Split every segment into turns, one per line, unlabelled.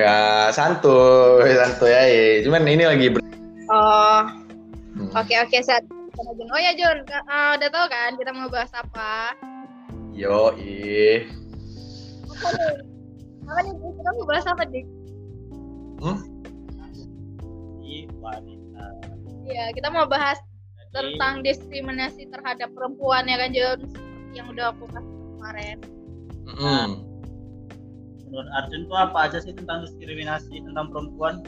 Gak santuy, santuy aja. Cuman ini lagi ber-
Oh,
Hmm.
oke oke saat Oh ya Jun, Ka- ah, udah tahu kan kita mau bahas apa?
Yo, ih.
Apa nih? Apa nih? Kita mau bahas apa dik?
Hmm?
wanita.
Iya, kita mau bahas
Jadi,
tentang diskriminasi terhadap perempuan ya kan Jun? Yang udah aku bahas kemarin.
Mm-mm.
Menurut Arjun tuh apa aja sih tentang diskriminasi tentang perempuan?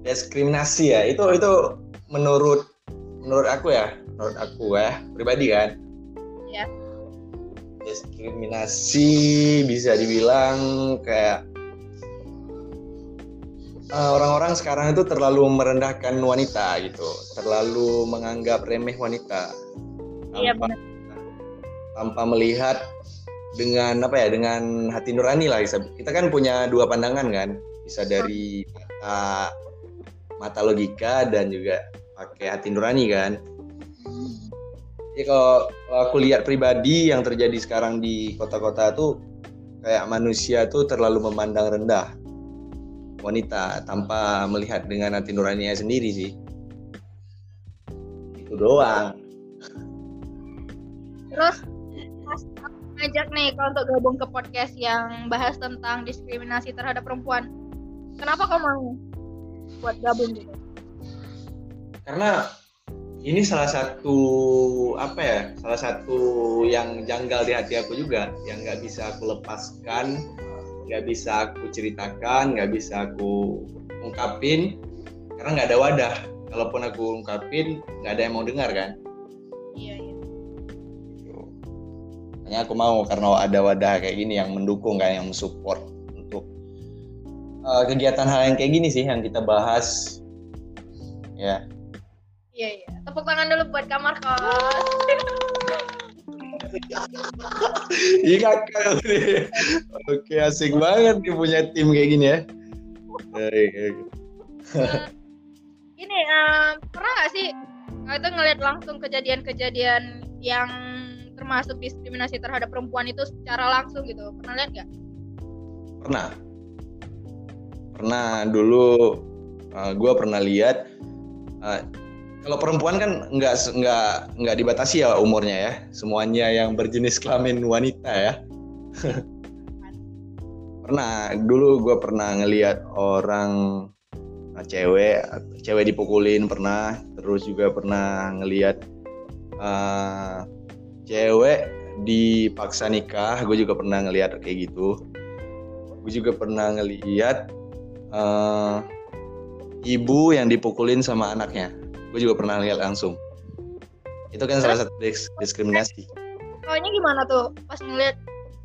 Diskriminasi ya, itu itu menurut menurut aku ya, menurut aku ya pribadi kan.
Iya.
Diskriminasi bisa dibilang kayak eh, orang-orang sekarang itu terlalu merendahkan wanita gitu, terlalu menganggap remeh wanita.
Iya benar.
tanpa melihat dengan apa ya dengan hati nurani lah bisa kita kan punya dua pandangan kan. Bisa dari mata mata logika dan juga pakai hati nurani kan. Ya kalau, kalau aku lihat pribadi yang terjadi sekarang di kota-kota tuh kayak manusia tuh terlalu memandang rendah. Wanita tanpa melihat dengan hati nuraninya sendiri sih. Itu doang.
Terus Mas ngajak nih kalau untuk gabung ke podcast yang bahas tentang diskriminasi terhadap perempuan. Kenapa kau mau buat gabung gitu?
karena ini salah satu apa ya salah satu yang janggal di hati aku juga yang nggak bisa aku lepaskan nggak bisa aku ceritakan nggak bisa aku ungkapin karena nggak ada wadah kalaupun aku ungkapin nggak ada yang mau dengar kan hanya aku mau karena ada wadah kayak gini yang mendukung kan yang mensupport untuk eh, kegiatan hal yang kayak gini sih yang kita bahas ya
Iya iya. Tepuk tangan dulu buat kamar kos.
Iya kakak. Oke asik banget nih punya tim kayak gini ya.
Eh, Ini em, pernah nggak sih itu ngeliat langsung kejadian-kejadian yang termasuk diskriminasi terhadap perempuan itu secara langsung gitu? Pernah lihat nggak?
Pernah. Pernah dulu gue pernah lihat eh, kalau perempuan kan nggak nggak nggak dibatasi ya umurnya ya. Semuanya yang berjenis kelamin wanita ya. pernah dulu gue pernah ngelihat orang eh, cewek cewek dipukulin pernah terus juga pernah ngelihat eh, cewek dipaksa nikah gue juga pernah ngelihat kayak gitu. Gue juga pernah ngelihat eh, ibu yang dipukulin sama anaknya. Gue juga pernah lihat langsung. Itu kan salah satu dis- diskriminasi.
Kaunya gimana tuh? Pas ngeliat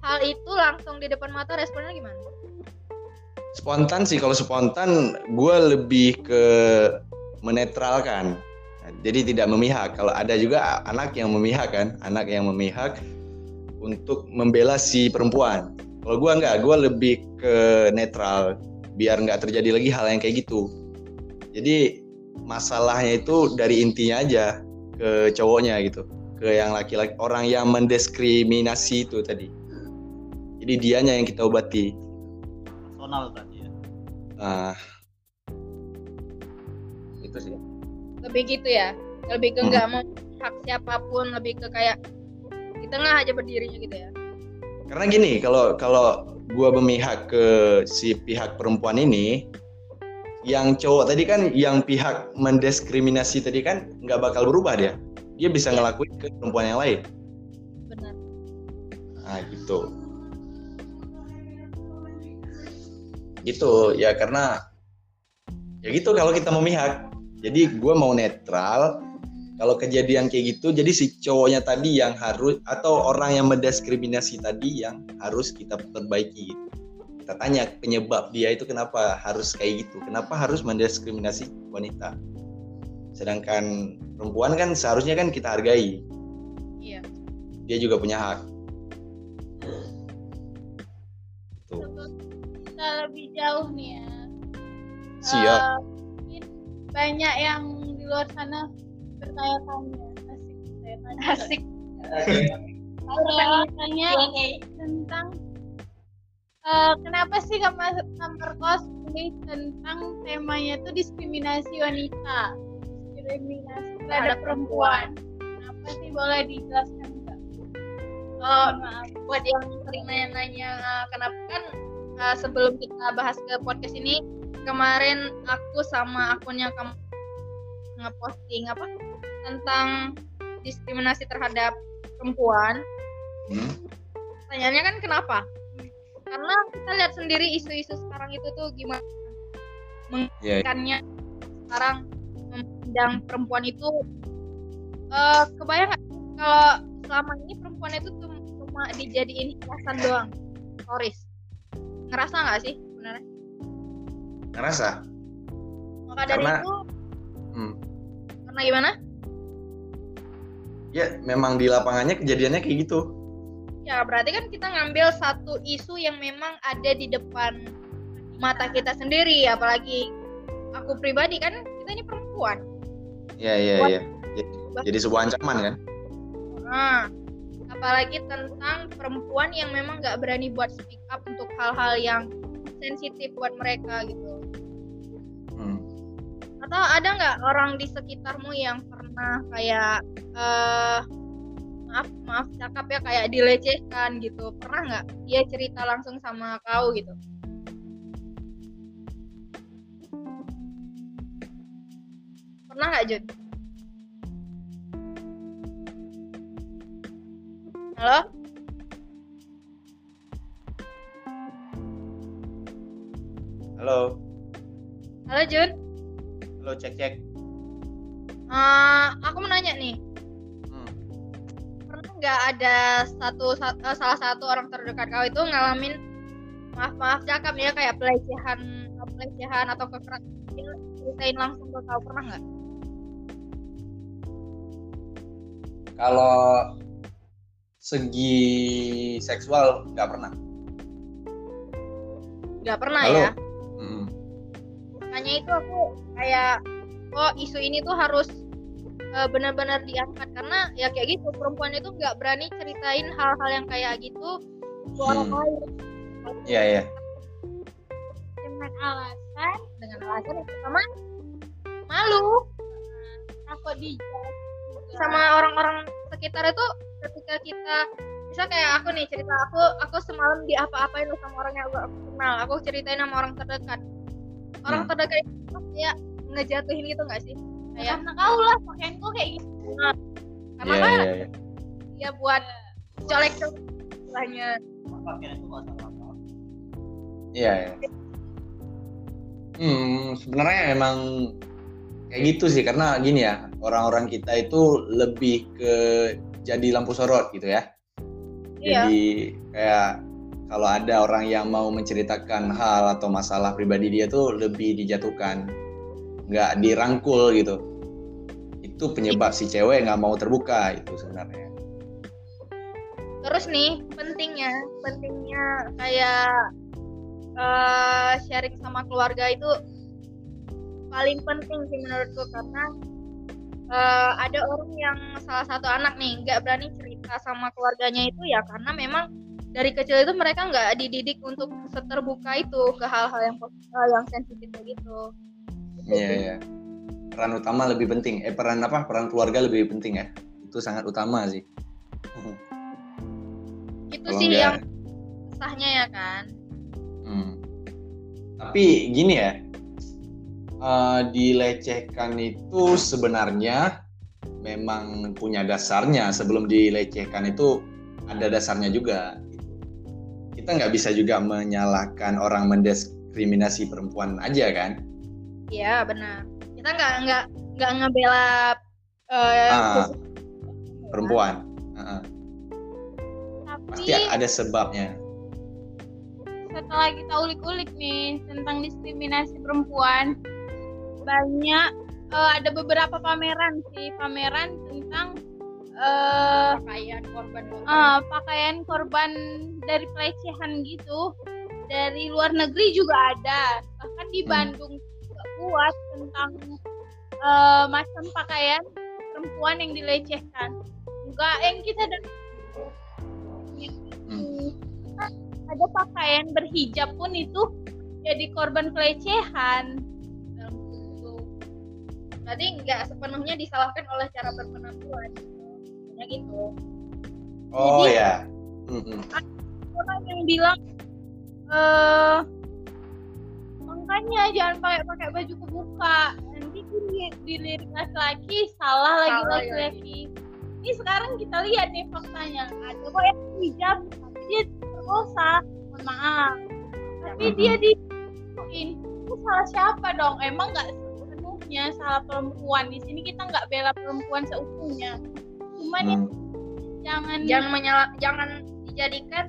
hal itu langsung di depan mata responnya gimana?
spontan sih kalau spontan gue lebih ke menetralkan jadi tidak memihak. Kalau ada juga anak yang memihak kan? Anak yang memihak untuk membela si perempuan. Kalau gue nggak gue lebih ke netral. Biar nggak terjadi lagi hal yang kayak gitu. Jadi masalahnya itu dari intinya aja ke cowoknya gitu. Ke yang laki-laki orang yang mendiskriminasi itu tadi. Jadi dianya yang kita obati.
Personal tadi ya.
Nah,
Lebih gitu ya? Lebih ke
Hmm.
nggak mau hak siapa pun, lebih ke kayak di tengah aja berdirinya gitu ya?
Karena gini, kalau kalau gua memihak ke si pihak perempuan ini, yang cowok tadi kan, yang pihak mendiskriminasi tadi kan nggak bakal berubah dia. Dia bisa ngelakuin ke perempuan yang lain.
Benar.
Nah, gitu. Gitu ya karena ya gitu kalau kita memihak. Jadi gua mau netral. Kalau kejadian kayak gitu, jadi si cowoknya tadi yang harus atau orang yang mendiskriminasi tadi yang harus kita perbaiki. Gitu. Kita tanya penyebab dia itu kenapa harus kayak gitu, kenapa harus mendiskriminasi wanita. Sedangkan perempuan kan seharusnya kan kita hargai,
Iya.
dia juga punya hak. Tuh.
kita lebih jauh nih ya.
Siap.
Mungkin banyak yang di luar sana bertanya-tanya asik bertanya-tanya.
Asik.
bertanya-tanya tentang Eh, kenapa sih kamar kamar kos pilih tentang temanya tuh diskriminasi wanita, diskriminasi terhadap perempuan. Kenapa sih boleh dijelaskan enggak?
Oh,
maaf.
buat yang sering nanya-nanya uh, kenapa kan uh, sebelum kita bahas ke podcast ini kemarin aku sama akunnya kamu ngeposting apa? Tentang diskriminasi terhadap perempuan.
Hmm.
pertanyaannya kan kenapa? Karena kita lihat sendiri isu-isu sekarang itu tuh gimana?
Iya.
menginginkannya sekarang memandang perempuan itu eh kebayang nggak? Kalau selama ini perempuan itu cuma dijadiin hiasan doang. Toris ngerasa nggak sih
Ngerasa?
maka dari
Karena-
itu
Hmm.
karena gimana
Ya, memang di lapangannya kejadiannya kayak gitu.
ya berarti kan kita ngambil satu isu yang memang ada di depan mata kita sendiri apalagi aku pribadi kan kita ini perempuan
Iya, iya, iya. Jadi, jadi sebuah ancaman kan?
Nah, apalagi tentang perempuan yang memang nggak berani buat speak up untuk hal-hal yang sensitif buat mereka gitu.
Hmm.
Atau ada nggak orang di sekitarmu yang pernah kayak eh maaf maaf cakap ya kayak dilecehkan gitu? Pernah nggak dia cerita langsung sama kau gitu? Pernah nggak Jun? Halo?
Halo,
Halo Jun?
halo cek cek.
Eh, aku mau nanya nih,
Hmm.
pernah nggak ada satu sa- eh, salah satu orang terdekat kau itu ngalamin maaf maaf cakap ya kayak pelecehan pelecehan atau kekerasan ceritain langsung ke kau pernah nggak?
Kalau segi seksual nggak pernah.
Nggak pernah
Halo.
ya. Makanya itu aku kayak oh isu ini tuh harus eh, benar-benar diangkat. Karena ya kayak gitu perempuan itu nggak berani ceritain hal-hal yang kayak gitu ke orang
Hmm.
lain.
Iya iya.
dengan alasan
dengan alasan yang pertama malu.
Takut dijudge
sama orang-orang sekitar itu ketika kita bisa kayak aku nih cerita aku aku semalam di apa-apain sama orang yang aku kenal. Aku ceritain sama orang terdekat orang
Hmm.
terdekat itu kayak ngejatuhin gitu nggak sih kayak
karena kau lah pakaianku kayak gitu
karena
Iya
kan
iya iya.
dia buat colek-colek istilahnya
pakaian itu nggak salah apa
Iya iya. Hmm, sebenarnya emang kayak gitu sih karena gini ya orang-orang kita itu lebih ke jadi lampu sorot gitu ya.
Iya.
Jadi kayak kalau ada orang yang mau menceritakan hal atau masalah pribadi dia tuh lebih dijatuhkan, nggak dirangkul gitu. Itu penyebab si cewek nggak mau terbuka itu sebenarnya.
terus nih pentingnya pentingnya kayak eh, sharing sama keluarga itu paling penting sih menurutku karena eh, ada orang yang salah satu anak nih nggak berani cerita sama keluarganya itu ya karena memang dari kecil itu mereka nggak dididik untuk seterbuka itu ke hal-hal yang yang sensitif kayak gitu.
Iya iya. Peran utama lebih penting. Eh peran apa? Peran keluarga lebih penting ya. Itu sangat utama sih.
Itu sih yang sahnya ya kan.
Hmm. Tapi gini ya, eh, dilecehkan itu sebenarnya memang punya dasarnya. Sebelum dilecehkan itu ada dasarnya juga. Kita nggak bisa juga menyalahkan orang mendiskriminasi perempuan aja kan?
Iya benar. Kita nggak nggak nggak ngebela eh,
Ah, perempuan. Heeh.
tapi
Pasti ada sebabnya.
setelah kita ulik-ulik nih tentang diskriminasi perempuan banyak eh, ada beberapa pameran sih pameran tentang eh
pakaian korban
eh, pakaian korban dari pelecehan gitu dari luar negeri juga ada. Bahkan di
Hmm.
Bandung juga buat tentang eh, macam pakaian perempuan yang dilecehkan. Enggak yang kita dan
Hmm.
ada pakaian berhijab pun itu jadi korban pelecehan.
Berarti nggak sepenuhnya disalahkan oleh cara berpenampilan ya gitu.
Oh
Jadi-
ya. Mm-mm.
orang yang bilang eh makanya jangan pakai pakai baju kebuka. Nanti di, dilirik laki-laki salah lagi
Salah
laki-laki. ini sekarang kita lihat nih faktanya. Ada kok yang hijab tapi dia terkosa mohon maaf. Tapi
Mhm.
dia dituin itu salah siapa dong? Emang nggak sepenuhnya salah perempuan? Di sini kita nggak bela perempuan seutuhnya cuman ya
Hmm.
jangan
jangan menyala jangan dijadikan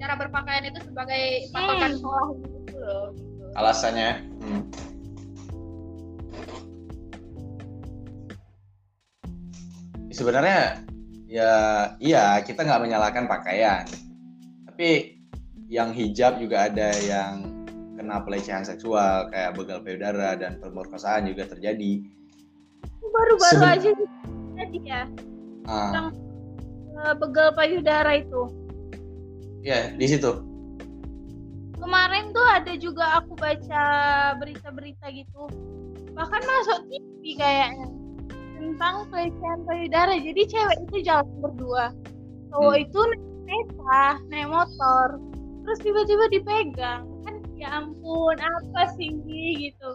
cara berpakaian itu sebagai patokan
Hmm.
salah gitu loh gitu.
Alasannya. Hmm. Sebenarnya ya iya kita nggak menyalahkan pakaian, tapi yang hijab juga ada yang kena pelecehan seksual kayak begal payudara dan pemerkosaan juga terjadi.
baru-baru
Seben-
aja jadi ya
Ah,
eh, begal payudara itu.
Ya di situ.
kemarin tuh ada juga aku baca berita-berita gitu. Bahkan masuk TV kayaknya tentang pelecehan payudara. Jadi cewek itu jalan berdua. Cowok
Hmm.
itu naik kereta naik motor terus tiba-tiba dipegang. Kan ya ampun apa sih Gi? gitu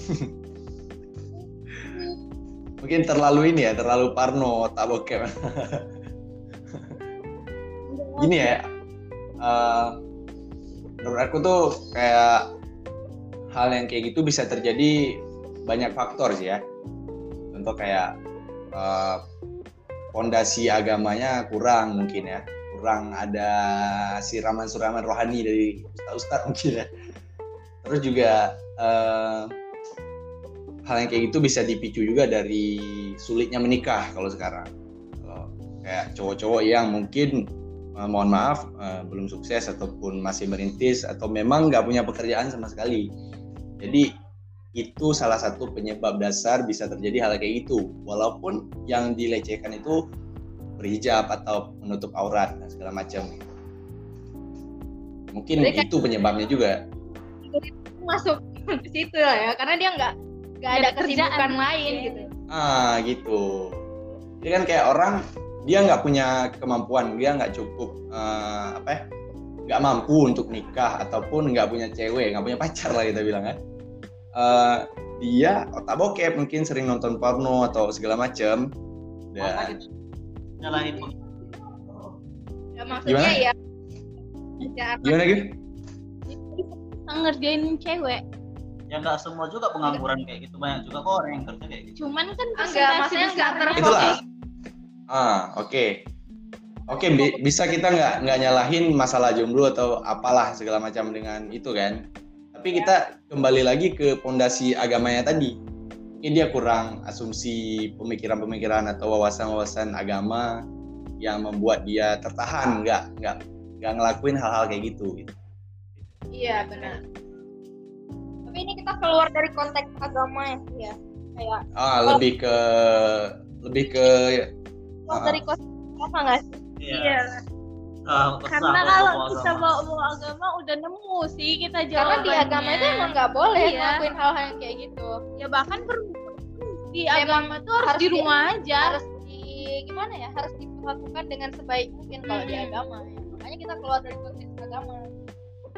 Mungkin terlalu ini ya, terlalu parno, tak bokep. Gini ya, eh, menurut aku tuh kayak hal yang kayak gitu bisa terjadi banyak faktor sih ya. Contoh kayak eh, fondasi agamanya kurang mungkin ya, kurang ada siraman-siraman rohani dari ustaz-ustaz mungkin ya. Terus juga eh, hal yang kayak gitu bisa dipicu juga dari sulitnya menikah kalau sekarang. Kalau kayak cowok-cowok yang mungkin eh, mohon maaf eh, belum sukses ataupun masih merintis atau memang nggak punya pekerjaan sama sekali. Jadi itu salah satu penyebab dasar bisa terjadi hal kayak gitu. Walaupun yang dilecehkan itu berhijab atau menutup aurat dan segala macam. Mungkin
Jadi
itu penyebabnya juga.
masuk ke situ lah ya karena dia nggak nggak ada kesibukan lain gitu
Ah gitu. Jadi kan kayak orang dia nggak punya kemampuan, dia nggak cukup eh, apa ya, nggak mampu untuk nikah ataupun nggak punya cewek, nggak punya pacar lah kita bilang kan. Eh, dia otak bokep mungkin sering nonton porno atau segala macam.
Masa
Dan
kita nyalahin
ya maksudnya
Gimana?
ya
gimana gitu?
ngerjain cewek
ya nggak semua juga pengangguran kayak gitu banyak juga kok orang yang kerja kayak gitu
cuman kan
Enggak, maksudnya nggak terfokus.
Itulah. Ah oke. Oke bi- bisa kita nggak nggak nyalahin masalah jomblo atau apalah segala macam dengan itu kan. Tapi kita kembali lagi ke pondasi agamanya tadi. Mungkin dia kurang asumsi pemikiran-pemikiran atau wawasan-wawasan agama yang membuat dia tertahan nggak nggak nggak ngelakuin hal-hal kayak gitu. gitu.
iya benar tapi ini kita keluar dari konteks agama ya sih ya kayak
Ah lebih ke lebih ke
keluar
Ah.
dari konteks apa nggak sih?
Iya.
Ah,
karena kalau kita bawa bawa agama udah nemu sih kita
karena
jawabannya.
di agama itu emang nggak boleh
Iya.
ngelakuin hal-hal yang kayak gitu.
Ya bahkan pun di
Memang
agama tuh harus,
harus
di
di-
rumah aja.
harus di gimana ya? Harus diperlakukan dengan sebaik mungkin kalau di
Hmm.
agama. Ya. makanya kita keluar dari konteks agama.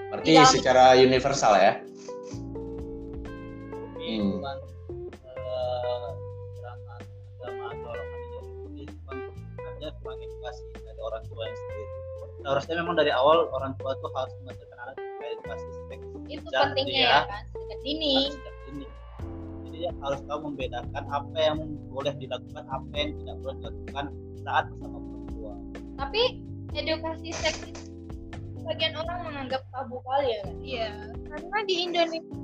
Berarti secara universal ya.
Ini
Hmm.
bukan eh, gerakan agama atau orang yang ini cuma ada kurang edukasi dari orang tua yang sendiri. Seharusnya memang dari awal orang tua tuh harus mengajarkan anak supaya edukasi seks
itu
Sejak
pentingnya
dia-
ya kan sejak dini
sejak dini. Jadi dia harus tahu membedakan apa yang boleh dilakukan, apa yang tidak boleh dilakukan saat bersama perempuan.
tapi edukasi seks itu sebagian orang menganggap tabu kali ya kan
iya karena di Indonesia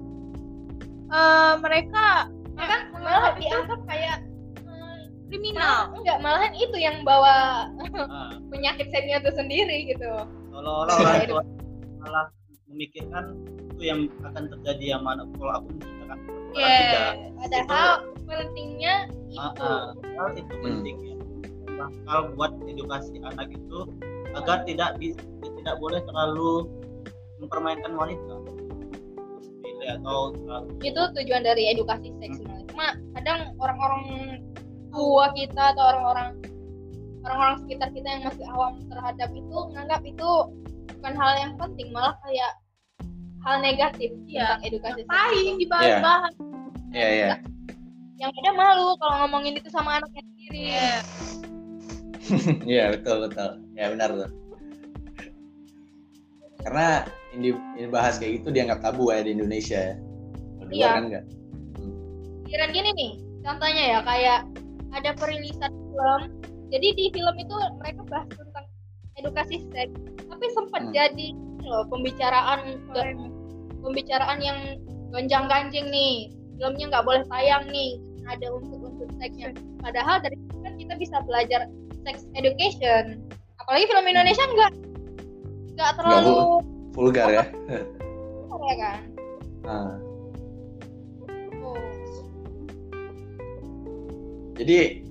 eh, mereka
bahkan malah dianggap kayak eh,
kriminal.
malah enggak malahan itu yang bawa
Nah,
penyakit seknya itu sendiri gitu.
Seolah-olah orang tua malah memikirkan itu yang akan terjadi yang mana. Kalau aku menciptakan perempuan
Iya,
tidak.
padahal pentingnya
Ah,
itu.
ah, hal itu
Hmm.
penting ya. Bakal buat edukasi anak itu agar tidak di, tidak boleh terlalu mempermainkan wanita atau terlalu
itu tujuan dari edukasi seks sebenarnya. cuma kadang orang-orang tua kita atau orang-orang orang-orang sekitar kita yang masih awam terhadap itu menganggap itu bukan hal yang penting malah kayak hal negatif tentang edukasi seks
Ngapain dibahas-bahas?
Iya iya.
yang ada malu kalau ngomongin itu sama anaknya sendiri
Iya betul betul. Ya benar tuh. Karena ini, ini bahas kayak gitu dianggap tabu ya di Indonesia ya. Di luar
Iya.
kan enggak.
pikiran gini nih contohnya ya kayak ada perilisan film. Jadi di film itu mereka bahas tentang edukasi seks. Tapi sempat
Hmm.
jadi loh pembicaraan pembicaraan yang gonjang ganjing nih. Filmnya nggak boleh tayang nih ada unsur-unsur seksnya. Padahal dari situ kan kita bisa belajar sex education. Apalagi film Indonesia nggak nggak terlalu
Vulgar ya.
ya kan
Nah, jadi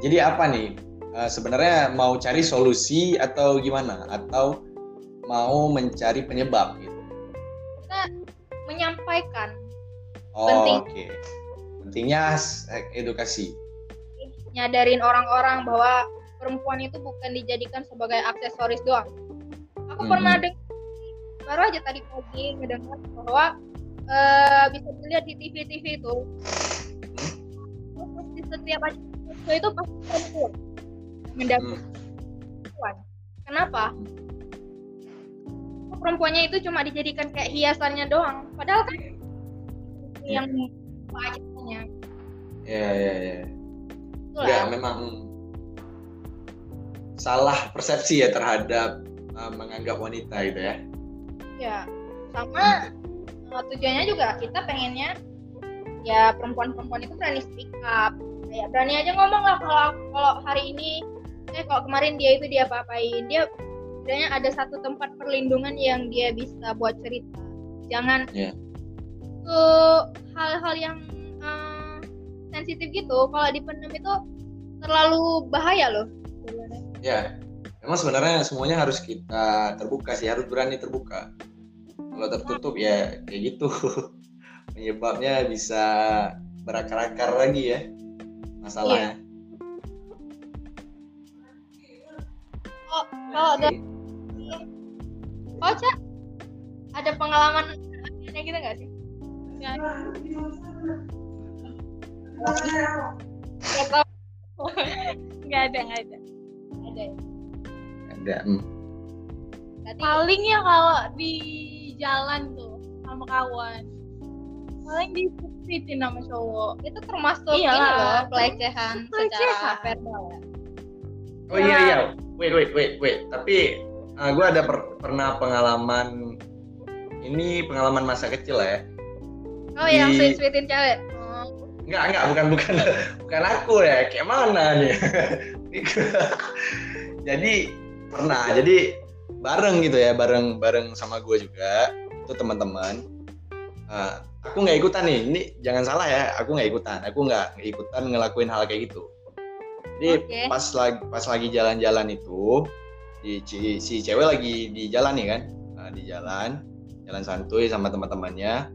jadi apa nih? Eh, sebenarnya mau cari solusi atau gimana? Atau mau mencari penyebab gitu?
menyampaikan
Oh,
Penting.
oke. Pentingnya s- edukasi.
nyadarin orang-orang bahwa perempuan itu bukan dijadikan sebagai aksesoris doang. Aku
Mhm.
pernah dengar baru aja tadi pagi mendengar bahwa eh, bisa dilihat di TV-TV itu terus di setiap acara itu pasti perempuan mendampingi
Hmm.
perempuan. Kenapa? Perempuannya itu cuma dijadikan kayak hiasannya doang, padahal kan yang wajibnya
Ya ya ya. Enggak, memang salah persepsi ya terhadap uh, menganggap wanita gitu ya.
Ya, sama uh, tujuannya juga kita pengennya ya perempuan-perempuan itu berani speak up. Kayak berani aja ngomong lah kalau kalau hari ini eh kalau kemarin dia itu dia apa-apain. Dia sebenarnya ada satu tempat perlindungan yang dia bisa buat cerita. Jangan
Iya.
tuh hal-hal yang uh, sensitif gitu kalau dipendam itu terlalu bahaya loh.
Ya, memang sebenarnya semuanya harus kita terbuka sih, harus berani terbuka. Kalau tertutup ya kayak gitu. Penyebabnya bisa berakar-akar lagi ya masalahnya.
Oh, kalau ada Oh, Cak, ada pengalaman aneh gitu nggak sih?
Ya,
Nggak
nggak ada nggak ada.
Ada. ya?
Ada. hmm.
Tadi
Paling ya kalau di jalan tuh sama kawan. Paling disupitin sama cowok.
itu termasuk
Iyalah.
ini loh pelecehan secara verbal ya.
Oh iya iya. Wait wait wait wait. Tapi gue ada per- pernah pengalaman ini pengalaman masa kecil lah ya.
Oh, yang
Di-
sweet-sweetin cewek. Oh,
Enggak, enggak, bukan bukan bukan aku ya. Kayak mana nih? jadi pernah, jadi bareng gitu ya, bareng bareng sama gue juga. Itu teman-teman. Nah, aku nggak ikutan nih. Ini jangan salah ya, aku nggak ikutan. Aku nggak ikutan ngelakuin hal kayak gitu. Jadi
Oke.
pas lagi pas lagi jalan-jalan itu, di, si, si cewek lagi di jalan nih kan, Nah, di jalan, jalan santuy sama teman-temannya.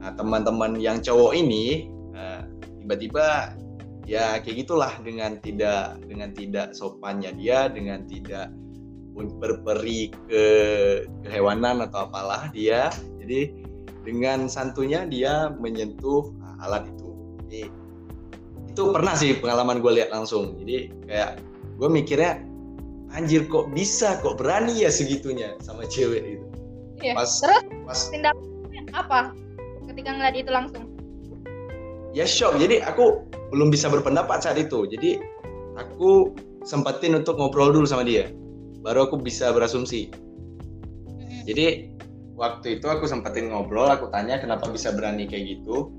Nah, teman-teman yang cowok ini eh, tiba-tiba ya kayak gitulah dengan tidak dengan tidak sopannya dia, dengan tidak berperi ke kehewanan atau apalah dia. Jadi dengan santunya dia menyentuh ah, alat itu. Jadi itu pernah sih pengalaman gue lihat langsung. Jadi kayak gue mikirnya anjir kok bisa kok berani ya segitunya sama cewek itu.
Iya.
Pas
Terus
pas
tindakannya apa ketika ngeliat itu langsung?
ya shock jadi aku belum bisa berpendapat saat itu jadi aku sempetin untuk ngobrol dulu sama dia baru aku bisa berasumsi. Jadi waktu itu aku sempetin ngobrol aku tanya kenapa bisa berani kayak gitu.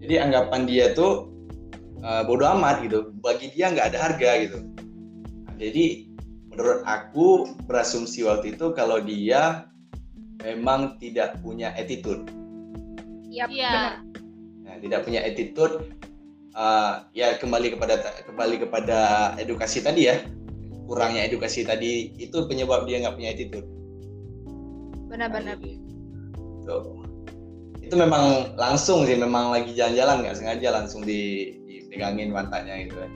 Jadi anggapan dia tuh uh, bodoh amat gitu. Bagi dia nggak ada harga gitu. Nah, jadi menurut aku berasumsi waktu itu kalau dia memang tidak punya attitude.
Iya.
benar.
Nah, tidak punya attitude uh, ya kembali kepada kembali kepada edukasi tadi ya kurangnya edukasi tadi itu penyebab dia nggak punya attitude
benar-benar
Tuh. Itu memang langsung sih, memang lagi jalan-jalan nggak sengaja langsung di, dipegangin pantatnya gitu kan.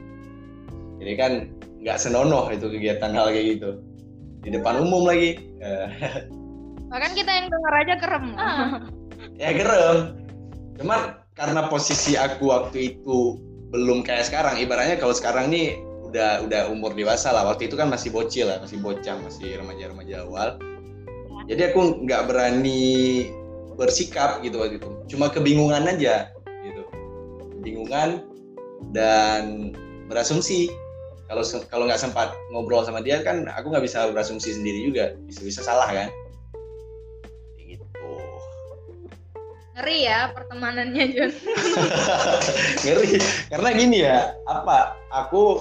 Jadi kan nggak senonoh itu kegiatan hal kayak gitu. Di depan umum lagi.
Bahkan kita yang dengar aja kerem
Ah.
ya gerem. Cuman karena posisi aku waktu itu belum kayak sekarang, ibaratnya kalau sekarang nih udah udah umur dewasa lah. Waktu itu kan masih bocil lah, masih bocah, masih remaja-remaja awal. Jadi aku nggak berani bersikap gitu waktu itu. Cuma kebingungan aja gitu. Kebingungan dan berasumsi. Kalau kalau nggak sempat ngobrol sama dia kan aku nggak bisa berasumsi sendiri juga. Bisa-bisa salah kan. Gitu.
ngeri ya pertemanannya Jun
ngeri karena gini ya apa aku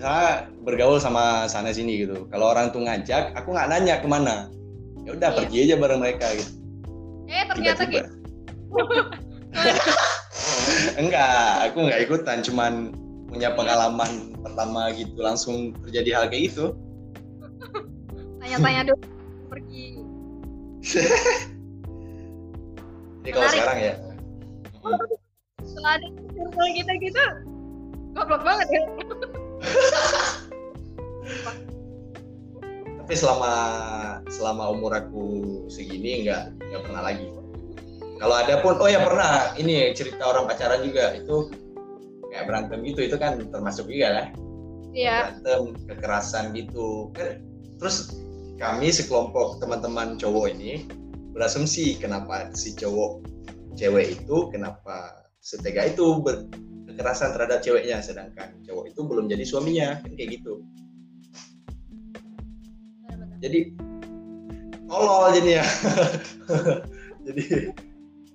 misalnya bergaul sama sana sini gitu. Kalau orang tuh ngajak aku nggak nanya ke mana. Ya udah
Iya.
pergi aja bareng mereka gitu.
Eh ternyata
tiba-tiba.
gitu.
Enggak aku nggak ikutan. Cuman punya pengalaman pertama gitu langsung terjadi hal kayak gitu.
Tanya-tanya dulu pergi.
Jadi kalau sekarang ya.
Setelah ada circle kita gitu goblok banget ya
tapi selama selama umur aku segini nggak nggak pernah lagi. Kalau ada pun oh ya pernah ini cerita orang pacaran juga itu kayak berantem gitu itu kan termasuk juga kan?
Iya.
Berantem kekerasan gitu. Kan terus kami sekelompok teman-teman cowok ini berasumsi kenapa si cowok cewek itu kenapa setega itu ber- kekerasan terhadap ceweknya sedangkan cowok itu belum jadi suaminya kan kayak gitu. Jadi tolol jadinya. Jadi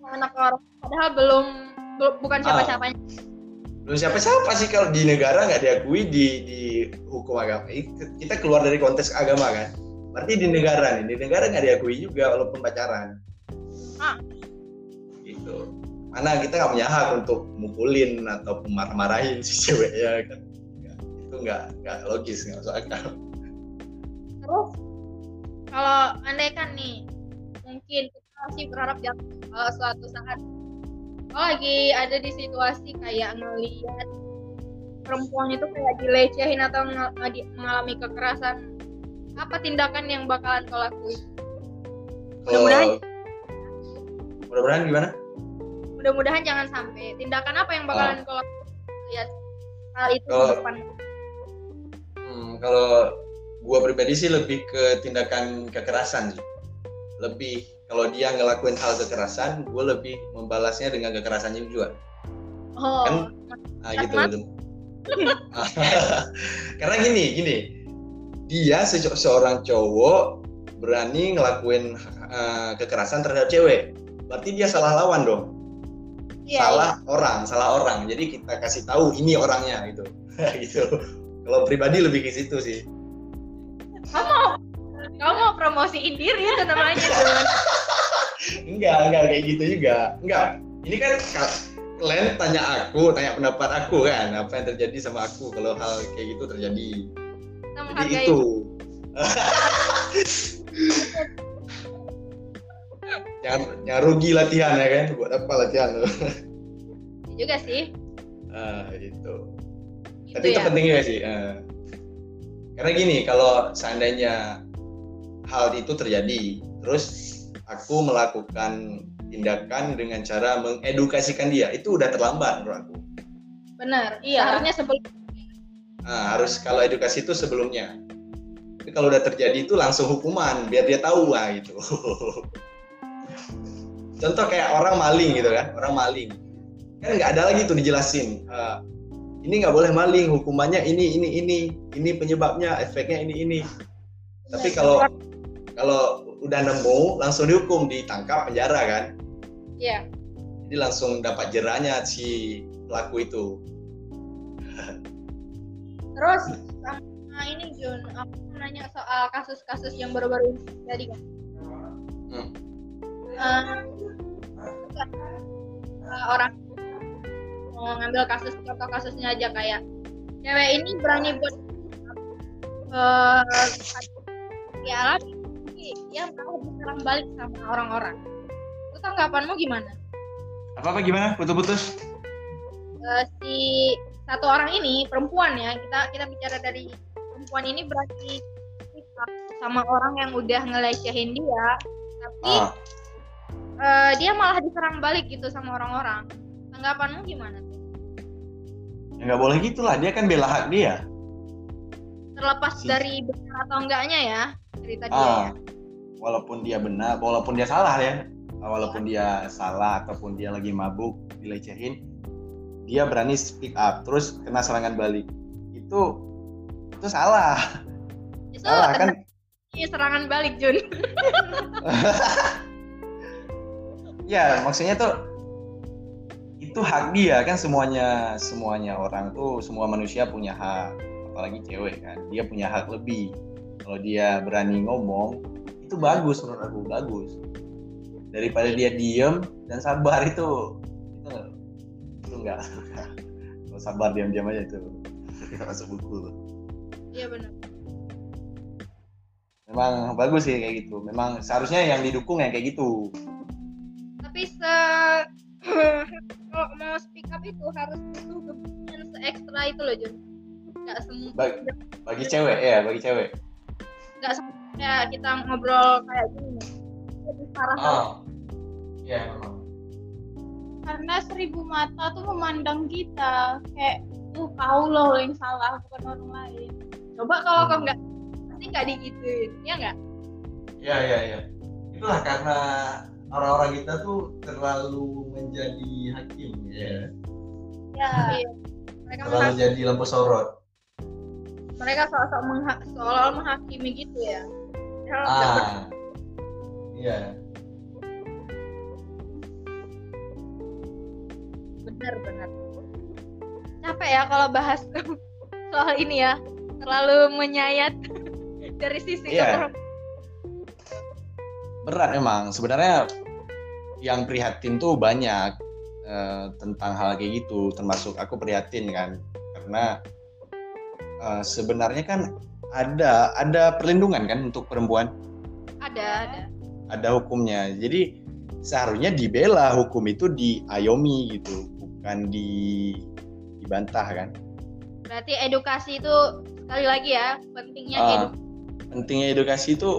anak orang padahal belum bukan
Ah.
siapa-siapanya.
Belum siapa-siapa sih kalau di negara nggak diakui di di hukum agama. Kita keluar dari konteks agama kan? Berarti di negara nih di negara nggak diakui juga walaupun pacaran.
Ah.
gitu mana kita nggak punya hak untuk mukulin atau marah-marahin si ceweknya kan? Itu nggak nggak logis nggak masuk akal.
Terus kalau andai kan nih mungkin kita masih berharap jatuh kalau suatu saat kalau lagi ada di situasi kayak ngelihat perempuan itu kayak dilecehin atau mengalami kekerasan apa tindakan yang bakalan kau lakuin? Mudah-mudahan.
Mudah-mudahan gimana
mudah-mudahan jangan sampai tindakan apa yang bakalan kau lakuin lihat hal itu di
Kalau-
depan
Hmm, kalau gua pribadi sih lebih ke tindakan kekerasan sih. Lebih kalau dia ngelakuin hal kekerasan, gua lebih membalasnya dengan kekerasannya juga.
oh
Kan? Ah gitu. Karena gini, gini. Dia se- seorang cowok berani ngelakuin eh, kekerasan terhadap cewek. Berarti dia salah lawan dong.
Iya,
salah orang, salah orang. Jadi kita kasih tahu ini orangnya gitu. gitu. Kalau pribadi lebih ke situ sih.
kamu kamu mau promosiin diri itu namanya.
Enggak, enggak kayak gitu juga. Enggak. Ini kan ka- kalian tanya aku, tanya pendapat aku kan, apa yang terjadi sama aku kalau hal kayak gitu terjadi. Jadi itu. jangan, jangan rugi latihan ya kan, buat apa latihan lo?
juga sih
ah, gitu.
gitu
Tapi itu
ya
penting juga sih. eh. Karena gini, kalau seandainya hal itu terjadi, terus aku melakukan tindakan dengan cara mengedukasikan dia, itu udah terlambat menurut aku.
benar
Iya.
seharusnya sebelum
Nah, harus kalau edukasi itu sebelumnya. Tapi kalau udah terjadi itu langsung hukuman, biar dia tahu lah gitu. Contoh kayak orang maling gitu kan, orang maling. Kan nggak ada lagi tuh dijelasin. eh, ini nggak boleh maling, hukumannya ini, ini, ini, ini penyebabnya, efeknya ini, ini. Tapi kalau kalau udah nemu, langsung dihukum, ditangkap, penjara kan.
Iya.
Jadi langsung dapat jerahnya si pelaku itu.
Terus sama ini Jun, aku nanya soal kasus-kasus yang baru-baru ini terjadi kan.
Hmm.
Eh, eh, orang mau ngambil kasus contoh kasusnya aja kayak cewek ini berani buat eh ya alami dia malah diserang balik sama orang-orang itu tanggapanmu gimana
Apa apa gimana? Putus-putus?
Eh, si satu orang ini perempuan ya kita kita bicara dari perempuan ini berarti sama orang yang udah ngelecehin dia tapi
Ah,
eh, dia malah diserang balik gitu sama orang-orang tanggapanmu gimana
ya nggak boleh gitulah. Dia kan bela hak dia.
terlepas
Si-
dari benar atau enggaknya ya cerita dia ya
Ah, walaupun dia benar, walaupun dia salah ya, walaupun dia salah ataupun dia lagi mabuk dilecehin, dia berani speak up, terus kena serangan balik. Itu itu salah,
itu
salah kan?
ini serangan balik Jun
ya maksudnya tuh itu hak dia kan semuanya semuanya orang tuh semua manusia punya hak apalagi cewek kan. Dia punya hak lebih. Kalau dia berani ngomong itu bagus menurut aku bagus. Daripada dia diem dan sabar itu itu itu enggak kalau sabar diam-diam aja itu. Masuk buku
iya benar.
Memang bagus sih kayak gitu. Memang seharusnya yang didukung yang kayak gitu
tapi se kalau mau speak up itu harus butuh keberanian se ekstra itu loh Jun. Nggak semua.
Bagi- bagi cewek ya bagi cewek.
Nggak semuanya kita ngobrol kayak gini. Lebih parah.
Oh iya memang.
Karena seribu mata tuh memandang kita. Kayak tuh kau loh yang salah bukan orang lain.
Coba kalau kau nggak pasti nggak digituin ya nggak?
Iya iya iya. Itulah karena orang-orang kita tuh terlalu menjadi hakim ya.
ya
Iya. mereka
Terlalu
menghak-
jadi lampu sorot.
mereka soal-soal mengha- seolah menghakimi gitu ya benar.
Ah. Iya.
benar benar capek ya kalau bahas soal ini ya terlalu menyayat dari sisi
Iya. Berat memang. Sebenarnya yang prihatin tuh banyak eh, tentang hal kayak gitu. Termasuk aku prihatin kan. Karena eh, sebenarnya kan ada ada perlindungan kan untuk perempuan.
ada ada
Ada hukumnya. Jadi seharusnya dibela hukum itu diayomi gitu, bukan di dibantah kan.
berarti edukasi itu sekali lagi ya pentingnya
Ah,
edukasi
pentingnya edukasi itu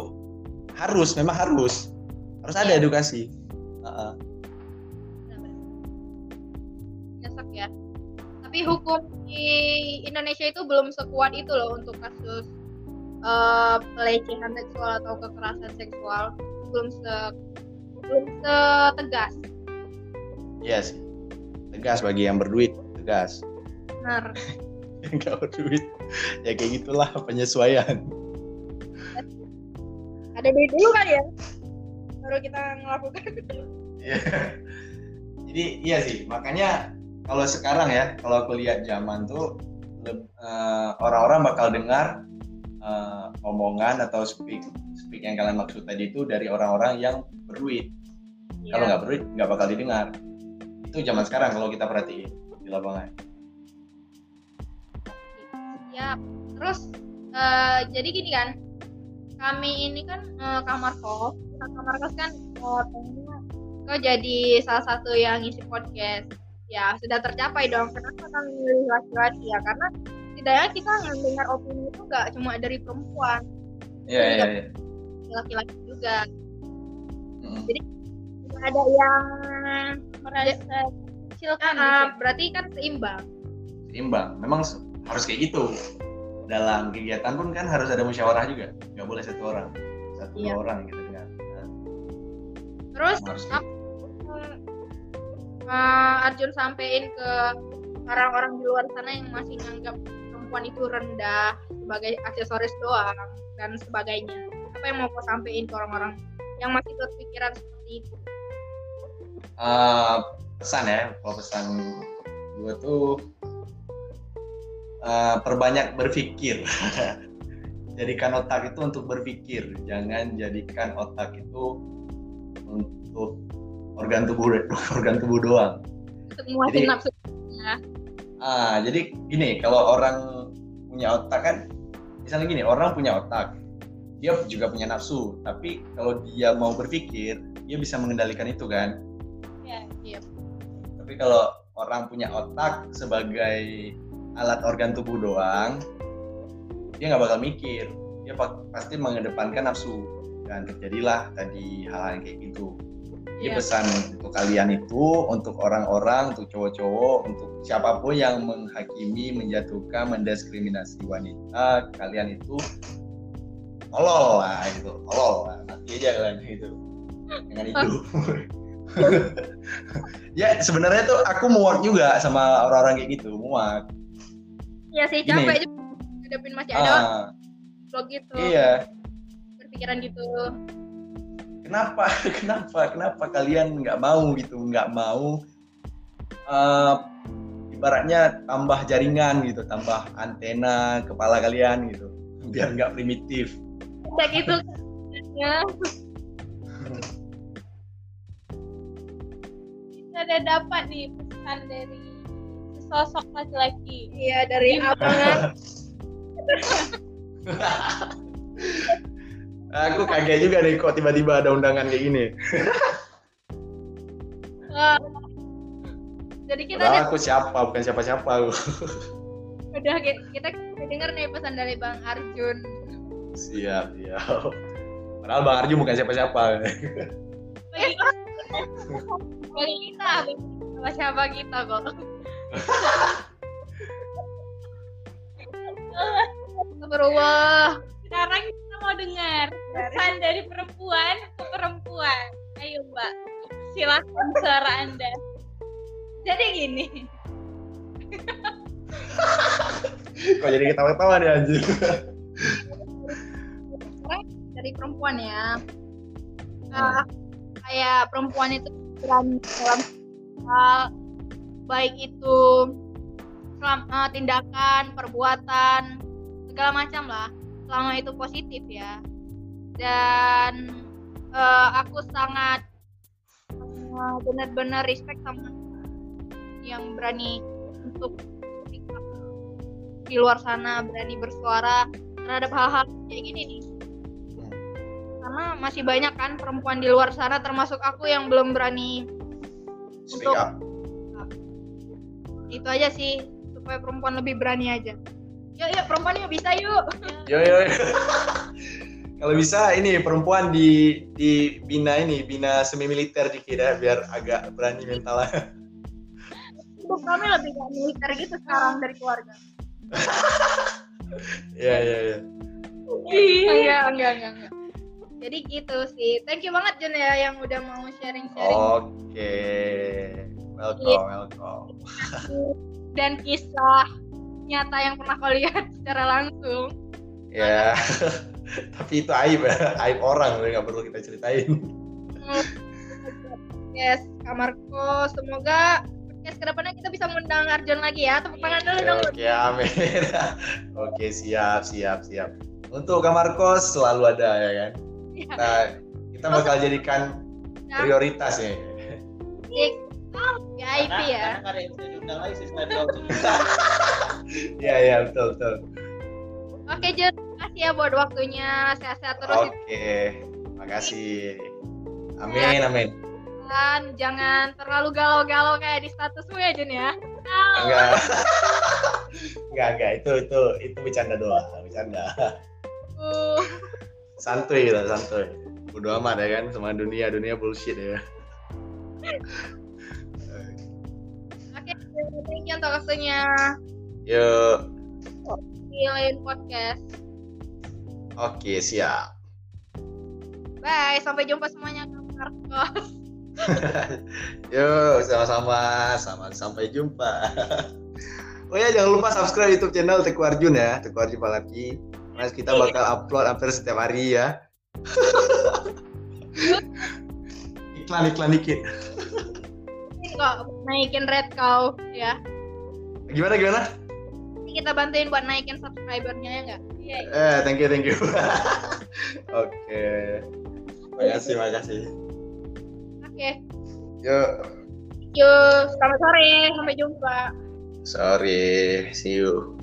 harus memang harus. Harus ada edukasi. Heeh.
nyesek ya. Tapi hukum di Indonesia itu belum sekuat itu loh untuk kasus eh, pelecehan seksual atau kekerasan seksual. Belum se belum setegas.
Sih tegas bagi yang berduit tegas.
Benar.
Yang nggak berduit. Ya kayak gitulah penyesuaian
ada dari dulu kali ya baru kita melakukan
Iya. jadi iya sih makanya kalau sekarang ya kalau aku lihat zaman tuh eh, orang-orang bakal dengar eh, omongan atau speak speak yang kalian maksud tadi itu dari orang-orang yang berduit kalau
Iya.
nggak berduit nggak bakal didengar itu zaman sekarang kalau kita perhatiin di lapangan
Siap. Terus eh, jadi gini kan, kami ini kan eh, kamar kos, Nah, kamar kos kan eh, pengennya kok jadi salah satu yang ngisi podcast. Ya sudah tercapai dong. Kenapa kami milih laki-laki ya? Karena setidaknya kita mendengar opini itu nggak cuma dari perempuan,
iya iya iya
laki-laki juga.
Mm.
Ada yang
merasa kecilkan
eh, berarti kan seimbang.
seimbang memang harus kayak gitu dalam kegiatan pun kan harus ada musyawarah juga nggak boleh satu orang satu
Iya.
orang gitu kan Nah,
Terus
harus
eh, Arjun sampein ke orang-orang di luar sana yang masih nganggap perempuan itu rendah sebagai aksesoris doang dan sebagainya. Apa yang mau kau sampein ke orang-orang yang masih berpikiran seperti itu?
Eh, pesan ya kalau pesan gue tuh eh, perbanyak berpikir jadikan otak itu untuk berpikir jangan jadikan otak itu untuk organ tubuh organ tubuh doang
Semua
Jadi-. Ah, jadi gini, kalau orang punya otak kan, misalnya gini, orang punya otak, dia juga punya nafsu tapi kalau dia mau berpikir dia bisa mengendalikan itu kan
Iya.
Iya.
tapi kalau orang punya otak sebagai alat organ tubuh doang dia nggak bakal mikir. Dia pa- pasti mengedepankan nafsu dan terjadilah tadi hal-hal yang kayak gitu. Jadi
Iya.
pesan untuk kalian itu untuk orang-orang untuk cowok-cowok untuk siapa pun yang menghakimi menjatuhkan mendiskriminasi wanita kalian itu tolol lah itu tolol lah. Mati aja kalian gitu dengan itu. Ya sebenarnya tuh aku muak juga sama orang-orang kayak gitu muak
Iya sih
Gini.
capek juga ngadepin masih ada
ah,
vlog gitu.
Iya.
Berpikiran gitu.
Kenapa? Kenapa? Kenapa kalian nggak mau gitu? Nggak mau eh, ibaratnya tambah jaringan gitu tambah antena kepala kalian gitu. Biar nggak primitif.
Kayak gitu. Ya
Kita ada dapat nih pesan dari sesosok laki-laki.
iya dari abangan
aku kaget juga nih kok tiba-tiba ada undangan kayak gini.
Wah. jadi kita
Padahal aku siapa bukan siapa-siapa aku.
Udah ki- kita dengar nih pesan dari bang Arjun.
Siap siap. Padahal bang Arju bukan siapa-siapa.
Bagi
bagi kita bagi siapa kita kok Astagfirullah
sekarang kita mau dengar pesan dari perempuan ke perempuan. Ayo Mbak, silahkan suara Anda. Jadi gini,
kok jadi ketawa-ketawa nih anjir
dari perempuan ya. Ah, kayak perempuan itu berani dalam hal baik itu selam- eh, tindakan perbuatan segala macam lah. Selama itu positif ya. Dan eh, aku sangat eh, benar-benar respect sama yang berani untuk di luar sana berani bersuara terhadap hal-hal kayak gini nih. Karena masih banyak kan perempuan di luar sana termasuk aku yang belum berani
speak
Untuk-
up
itu aja sih supaya perempuan lebih berani aja. Yuk yuk perempuan yuk bisa yuk.
Yo yo. Yo. kalau bisa ini perempuan di di bina ini bina semi militer dikit ya biar agak berani mentalnya
hidup kami lebih gak militer gitu sekarang dari keluarga.
Iya iya iya.
enggak enggak enggak enggak. Jadi gitu sih. Thank you banget Jun ya yang udah mau sharing sharing
Oke. Welcome, welcome.
dan kisah nyata yang pernah kau lihat secara langsung
Ya. Tapi itu aib ya, aib orang, nggak perlu kita ceritain.
yes kamarko semoga podcast ke depannya kita bisa mengundang Arjun lagi ya tepuk tangan dulu dong
Oke, amin. Oke, siap, siap, siap. Untuk kamar kos selalu ada ya kan.
Iya.
Kita, kita bakal jadikan prioritas ya.
VIP ya
Karena diundang lagi selain kau.
Iya, iya, betul, betul.
oke Jun kasih ya buat waktunya sehat-sehat terus
Oke, makasih. Amin, amin.
dan jangan terlalu galau-galau kayak di statusmu ya Jun ya
Enggak. enggak, enggak. Itu itu itu bercanda doang, bercanda.
uh,
Santuy kita, santuy. Bodo amat ya kan sama dunia, dunia bullshit ya.
Thank you untuk waktunya
Yuk.
di lain podcast
Oke, siap.
bye sampai jumpa semuanya kamarko
Yuk, sama-sama, sama sampai jumpa. oh ya, jangan lupa subscribe YouTube channel Teku Arjun ya, Teku Arjun Palaki. Mas kita bakal upload hampir setiap hari ya. iklan iklan dikit.
Kok naikin red kau ya
Gimana gimana?
Ini kita bantuin buat naikin subscribernya ya nggak
Iya, iya.
Eh, thank you, thank you. Oke. Makasih, makasih.
oke
Yuk.
yuk selamat sore sampai jumpa
Sorry, see you.